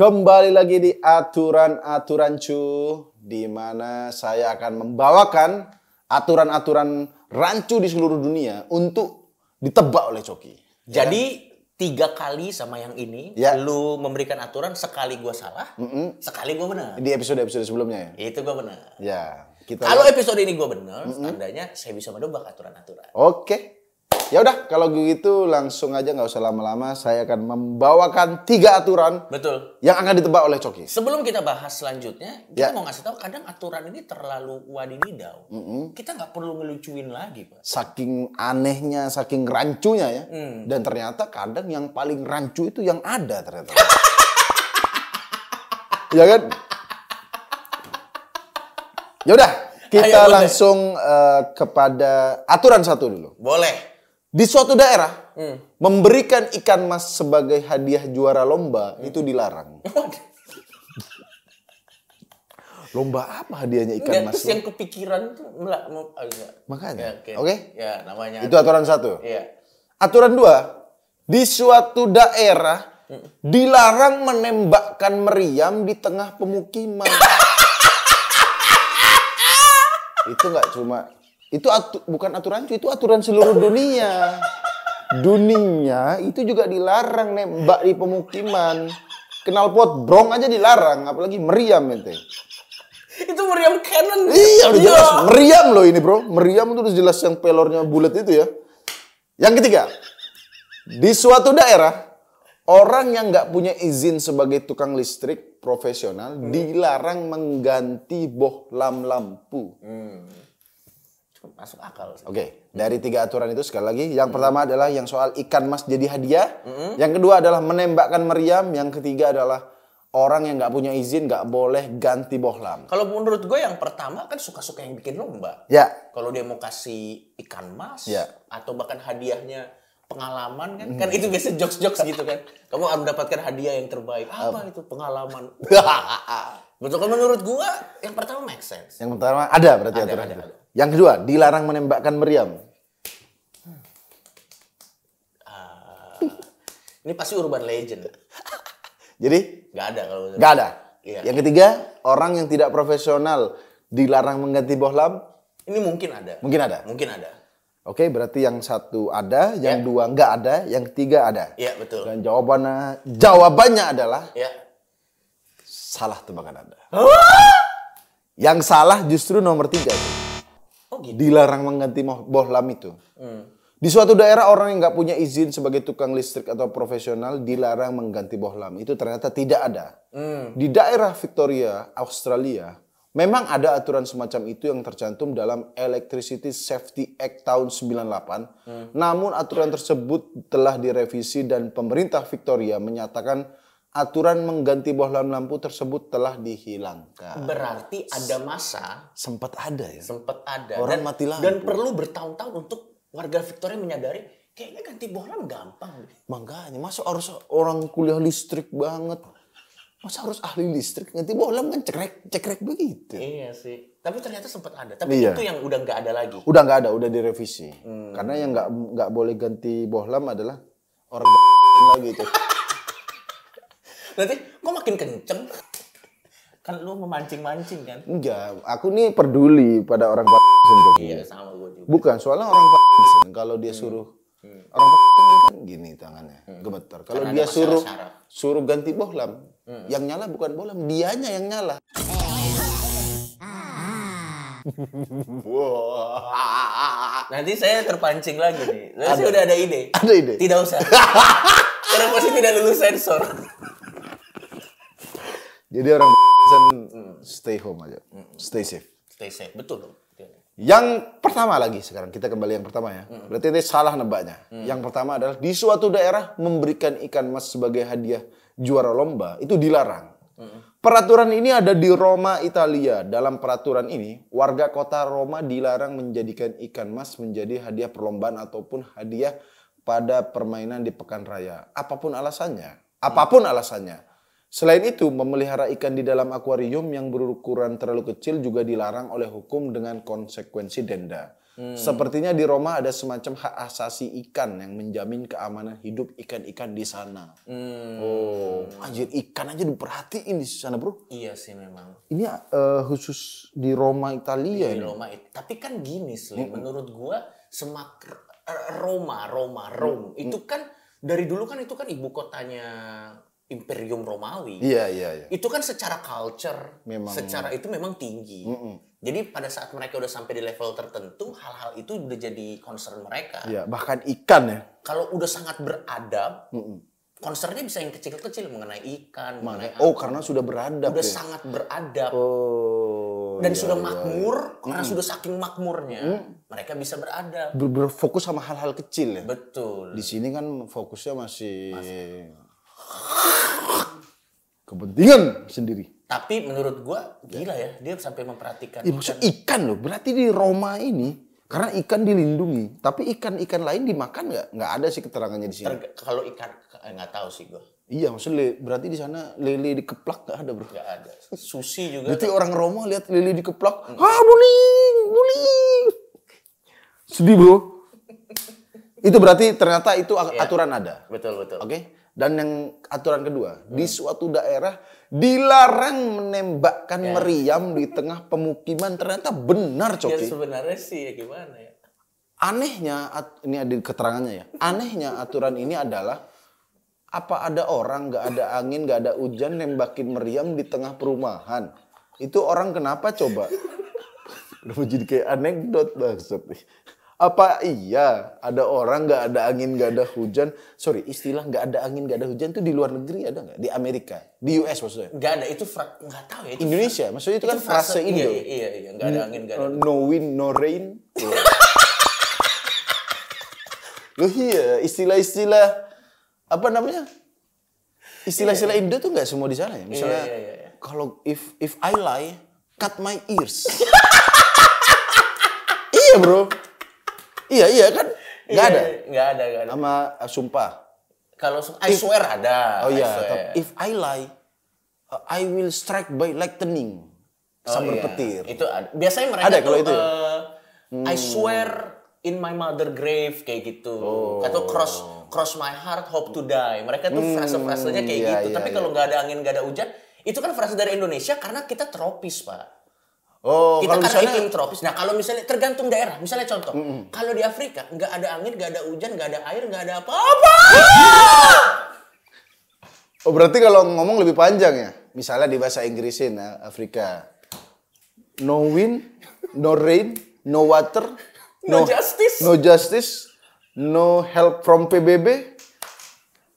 Kembali lagi di aturan-aturan cu, di mana saya akan membawakan aturan-aturan rancu di seluruh dunia untuk ditebak oleh Coki. Jadi tiga kali sama yang ini, Ya. lu memberikan aturan sekali gua salah, sekali gua benar. Di episode-episode sebelumnya ya. Itu gua benar. Ya, kita Kalau episode ini gua benar, tandanya saya bisa menebak aturan-aturan. Oke. Ya udah, kalau begitu langsung aja nggak usah lama-lama. Saya akan membawakan tiga aturan Betul. yang akan ditebak oleh Coki. Sebelum kita bahas selanjutnya, Ya. kita mau ngasih tahu kadang aturan ini terlalu wadididau. Kita nggak perlu ngelucuin lagi, Pak. Saking anehnya, saking rancunya ya. Hmm. Dan ternyata kadang yang paling rancu itu yang ada ternyata. ya kan? Ya udah, kita Ayo, langsung eh, kepada aturan satu dulu. Boleh. Di suatu daerah, Hmm. memberikan ikan mas sebagai hadiah juara lomba Hmm. itu dilarang. Lomba apa hadiahnya ikan Enggak, mas? terus yang kepikiran tuh mau, ah, enggak. Makanya. Ya, Oke. Ya, namanya. Itu aturan satu. Iya. Aturan dua, di suatu daerah dilarang menembakkan meriam di tengah pemukiman. itu nggak cuma itu atu- bukan aturan cu, itu aturan seluruh dunia. Dunia itu juga dilarang nembak di pemukiman. Kenal pot brong aja dilarang, apalagi meriam ente. Itu meriam cannon. Iya udah jelas meriam loh ini bro. Meriam itu udah jelas yang pelornya bulat itu ya. Yang ketiga, di suatu daerah orang yang nggak punya izin sebagai tukang listrik profesional dilarang mengganti bohlam lampu. Masuk akal. Oke, dari tiga aturan itu sekali lagi, yang pertama adalah yang soal ikan mas jadi hadiah, yang kedua adalah menembakkan meriam, yang ketiga adalah orang yang nggak punya izin nggak boleh ganti bohlam. Kalau menurut gue yang pertama kan suka-suka yang bikin lomba. Ya, Kalau dia mau kasih ikan mas Ya. atau bahkan hadiahnya pengalaman kan, kan itu biasa jokes-jokes gitu kan. Kamu akan mendapatkan hadiah yang terbaik. Apa itu pengalaman? Betul kan menurut gua yang pertama make sense. Yang pertama ada berarti Ada, aturan ada, itu. ada. Yang kedua, dilarang menembakkan meriam. Ini pasti urban legend. Jadi Gak ada kalau menurut nggak ada. Iya. Yang ketiga, orang yang tidak profesional dilarang mengganti bohlam. Ini mungkin ada. Mungkin ada. Mungkin ada. Oke, berarti yang satu ada, yang Ya. dua nggak ada, yang ketiga ada. Iya betul. Dan jawabannya jawabannya adalah Ya. salah tebakan Anda. Yang salah justru nomor tiga. Oh gitu. Dilarang mengganti bohlam itu. Hmm. Di suatu daerah orang yang nggak punya izin sebagai tukang listrik atau profesional dilarang mengganti bohlam. Itu ternyata tidak ada. Hmm. Di daerah Victoria, Australia, memang ada aturan semacam itu yang tercantum dalam Electricity Safety Act tahun 98. Namun aturan tersebut telah direvisi dan pemerintah Victoria menyatakan aturan mengganti bohlam lampu tersebut telah dihilangkan. Berarti ada masa Sempat ada ya. sempat ada Orang dan, mati lampu. dan perlu bertahun-tahun untuk warga Victoria menyadari kayaknya ganti bohlam gampang. deh. Makanya, masa harus orang kuliah listrik banget? Masa harus ahli listrik? Nanti bohlam kan cekrek, cekrek begitu. Iya sih. Tapi ternyata sempat ada. Tapi Iya. itu yang udah nggak ada lagi. Udah nggak ada, udah direvisi. Hmm. Karena yang nggak nggak boleh ganti bohlam adalah orang lagi itu. Nanti kok makin kenceng? Kan lu memancing-mancing kan? Enggak, aku nih peduli pada orang untuk Iya sama gue juga. Bukan, soalnya orang kalau dia suruh orang kan gini tangannya, gemetar. Kalau Karena dia ada suruh syarat-syarat. suruh ganti bohlam, yang nyala bukan bohlam, dianya yang nyala. Nanti saya terpancing lagi nih. Saya sih udah ada ide. Ada ide? Tidak usah. Karena pasti tidak lulus sensor. Jadi orang stay home aja, stay safe. Stay safe. Betul. Yang pertama lagi sekarang kita kembali yang pertama ya. Berarti ini salah nebaknya. Yang pertama adalah di suatu daerah memberikan ikan mas sebagai hadiah juara lomba itu dilarang. Peraturan ini ada di Roma, Italia. Dalam peraturan ini, warga kota Roma dilarang menjadikan ikan mas menjadi hadiah perlombaan ataupun hadiah pada permainan di pekan raya. Apa pun alasannya, apa pun alasannya. Selain itu, memelihara ikan di dalam akuarium yang berukuran terlalu kecil juga dilarang oleh hukum dengan konsekuensi denda. Sepertinya di Roma ada semacam hak asasi ikan yang menjamin keamanan hidup ikan-ikan di sana. Hmm, Oh, anjir ikan aja diperhatiin di sana, Bro. iya sih memang. Ini eh, khusus di Roma Italia Di ini. Roma. Tapi kan gini sih, menurut gua semak eh, Roma, Roma, Rome itu kan dari dulu kan itu kan ibu kotanya Imperium Romawi. Iya, iya, iya. Itu kan secara culture, Memang- secara itu memang tinggi. Jadi pada saat mereka udah sampai di level tertentu, hal-hal itu udah jadi concern mereka. Iya, bahkan ikan ya. Kalau udah sangat beradab, concernnya bisa yang kecil-kecil mengenai ikan, mengenai Oh, karena sudah beradab udah ya. sangat beradab Oh. dan iya, sudah iya. makmur karena sudah saking makmurnya mereka bisa beradab Ber- berfokus sama hal-hal kecil ya. betul Di sini kan fokusnya masih kepentingan sendiri. tapi menurut gua gila ya dia sampai memperhatikan Ya, maksud ikan loh. Berarti di Roma ini karena ikan dilindungi, tapi ikan-ikan lain dimakan nggak? Nggak ada sih keterangannya di sini. Terga- kalau ikan eh, nggak tahu sih gua Iya, maksudnya berarti di sana lele dikeplak nggak ada bro. nggak ada sushi juga Berarti orang Roma lihat lele dikeplak, ah buling, buling. Sedih bro. itu berarti ternyata itu a- aturan ada. betul betul Oke. Dan yang aturan kedua, di suatu daerah dilarang menembakkan meriam di tengah pemukiman. Ternyata benar, ya Coki. sebenarnya sih ya gimana ya Anehnya, ini ada keterangannya ya. Anehnya aturan ini adalah apa ada orang nggak ada angin, nggak ada hujan nembakin meriam di tengah perumahan. Itu orang kenapa coba? Kenapa jadi kayak anekdot maksud nih. Apa iya ada orang nggak ada angin nggak ada hujan? Sorry istilah nggak ada angin nggak ada hujan tuh di luar negeri ada nggak? Di Amerika, di US maksudnya? nggak ada itu nggak tahu ya itu Indonesia, maksudnya itu kan frase iya, Indo. iya iya iya nggak ada angin nggak ada Uh, no wind, no rain. Loh iya, istilah-istilah apa namanya? Istilah-istilah Indo tuh nggak semua di sana ya. Misalnya Iya, iya, iya. kalau if if I lie, cut my ears. iya bro. Iya iya kan? Nggak Iya, ada. nggak ada nggak ada Sama uh, sumpah. kalau I swear ada Oh I iya, tapi if I lie, uh, I will strike by lightning. Oh, Sambar iya. petir. Itu ada. Biasanya mereka Ada tuh kalau itu ya? eh, I swear in my mother grave kayak gitu. Oh. Atau cross cross my heart hope to die. Mereka tuh frase-frasenya kayak iya, gitu. iya, Tapi iya. kalau nggak ada angin, nggak ada hujan, itu kan frase dari Indonesia karena kita tropis, Pak. Oh, kita kalau kan misalnya iklim tropis. Nah, kalau misalnya tergantung daerah. Misalnya contoh, kalau di Afrika nggak ada angin, nggak ada hujan, nggak ada air, nggak ada apa-apa. Oh berarti kalau ngomong lebih panjang ya? Misalnya di bahasa Inggrisin ya, Afrika. No wind, no rain, no water, No justice. no justice, no help from PBB,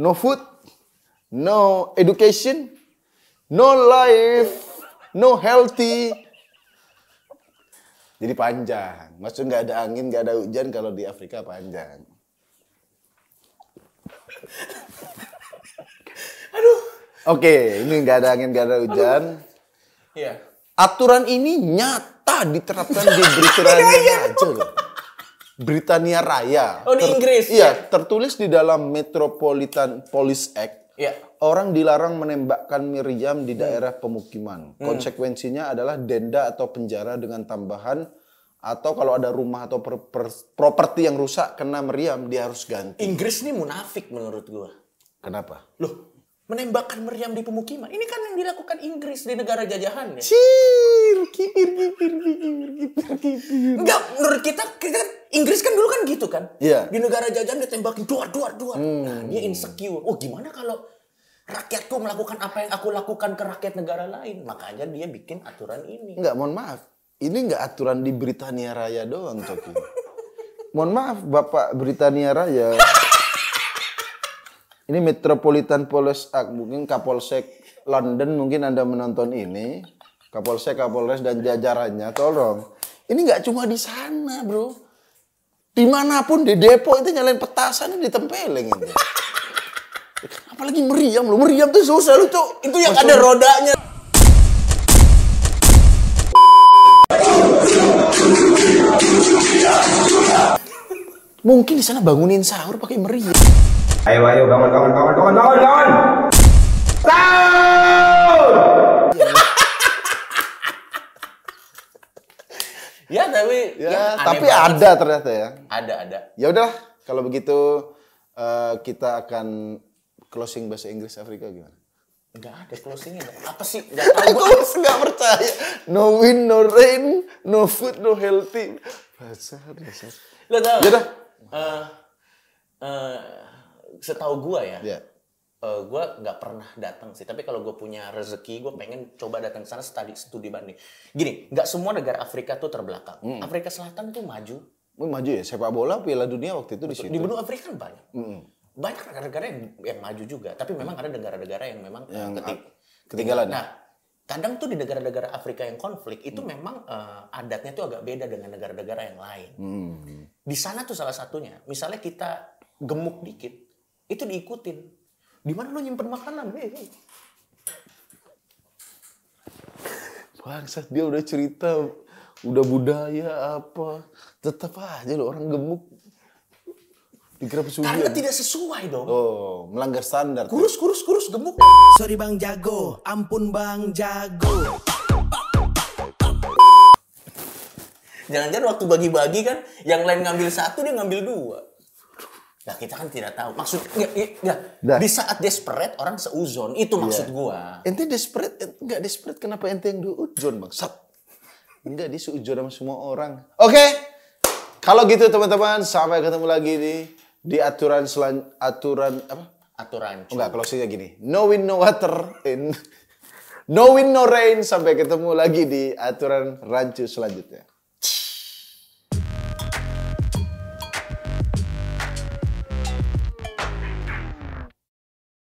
no food, no education, no life, no healthy. Jadi panjang. Maksudnya nggak ada angin, nggak ada hujan kalau di Afrika panjang. Aduh. Oke, ini nggak ada angin, nggak ada hujan. Iya. Aturan ini nyata diterapkan di Britania Raja loh. Britania Raya. Oh, di Inggris, Iya, tertulis di dalam Metropolitan Police Act. Iya. Orang dilarang menembakkan meriam di daerah Hmm. pemukiman. Konsekuensinya adalah denda atau penjara dengan tambahan atau kalau ada rumah atau per- per- properti yang rusak kena meriam dia harus ganti. Inggris nih munafik menurut gua. Kenapa? Loh, menembakkan meriam di pemukiman. Ini kan yang dilakukan Inggris di negara jajahan ya. Cir, kipir, kipir, kipir, kipir, kipir. Enggak, menurut kita, kita kan, Inggris kan dulu kan gitu kan. Iya. Di negara jajahan ditembakin duar, duar, duar. Nah, dia insecure. Oh gimana kalau rakyatku melakukan apa yang aku lakukan ke rakyat negara lain? Makanya dia bikin aturan ini. Enggak, mohon maaf. Ini enggak aturan di Britania Raya doang, Coki. mohon maaf, Bapak Britania Raya. Ini Metropolitan Police Act, mungkin Kapolsek London mungkin Anda menonton ini. Kapolsek, Kapolres dan jajarannya, tolong. Ini nggak cuma di sana, bro. Di mana pun di Depok itu nyalain petasan ditempeleng itu. Apalagi meriam lo, meriam tuh susah lu tuh. Itu yang ada rodanya. Mungkin di sana bangunin sahur pakai meriam. Ayo, ayo, bangun, bangun, bangun, bangun, bangun, bangun! Sahur! Ya tapi Ya, aneh tapi banget. ada ternyata ya. Ada ada. Ya udahlah, kalau begitu eh, kita akan closing bahasa Inggris Afrika gimana? Enggak ada closingnya. Apa sih? Enggak tahu Aku gua. nggak percaya. No wind, no rain, no food, no healthy. Bahasa dasar. Lo tau? Ya dah. Eh, eh, setahu gua ya. Ya. Eh, gua nggak pernah datang sih. Tapi kalau gue punya rezeki, gue pengen coba datang ke sana studi studi banding. Gini, nggak semua negara Afrika tuh terbelakang. Hmm. Afrika Selatan tuh maju. Mau maju ya sepak bola Piala Dunia waktu itu di situ. Di benua Afrika kan banyak. Banyak negara-negara yang, yang maju juga. Tapi memang ada negara-negara yang memang Yang ketik- ketinggalan. Nah, kadang tuh di negara-negara Afrika yang konflik itu memang eh, adatnya tuh agak beda dengan negara-negara yang lain. Di sana tuh salah satunya. Misalnya kita gemuk dikit, itu diikutin. Di mana lu nyimpen makanan? Eh, eh. Bangsat dia udah cerita, udah budaya apa, tetap aja lo orang gemuk dikira Karena pesugihan. tidak sesuai dong. Oh, melanggar standar. Kurus, kurus, kurus, gemuk. Sorry Bang Jago, ampun Bang Jago. Jangan-jangan waktu bagi-bagi kan, yang lain ngambil satu, dia ngambil dua. Nah kita kan tidak tahu. Maksud, ya, ya, ya. Dah. di saat desperate orang seuzon, itu maksud gua. Ente desperate, enggak desperate kenapa ente yang diujon bangsat? Enggak, dia seujon sama semua orang. Oke, kalau gitu teman-teman, sampai ketemu lagi di di aturan selan aturan apa? Aturan. Enggak, kalau saya gini, no wind no water, in no wind no rain. Sampai ketemu lagi di aturan rancu selanjutnya.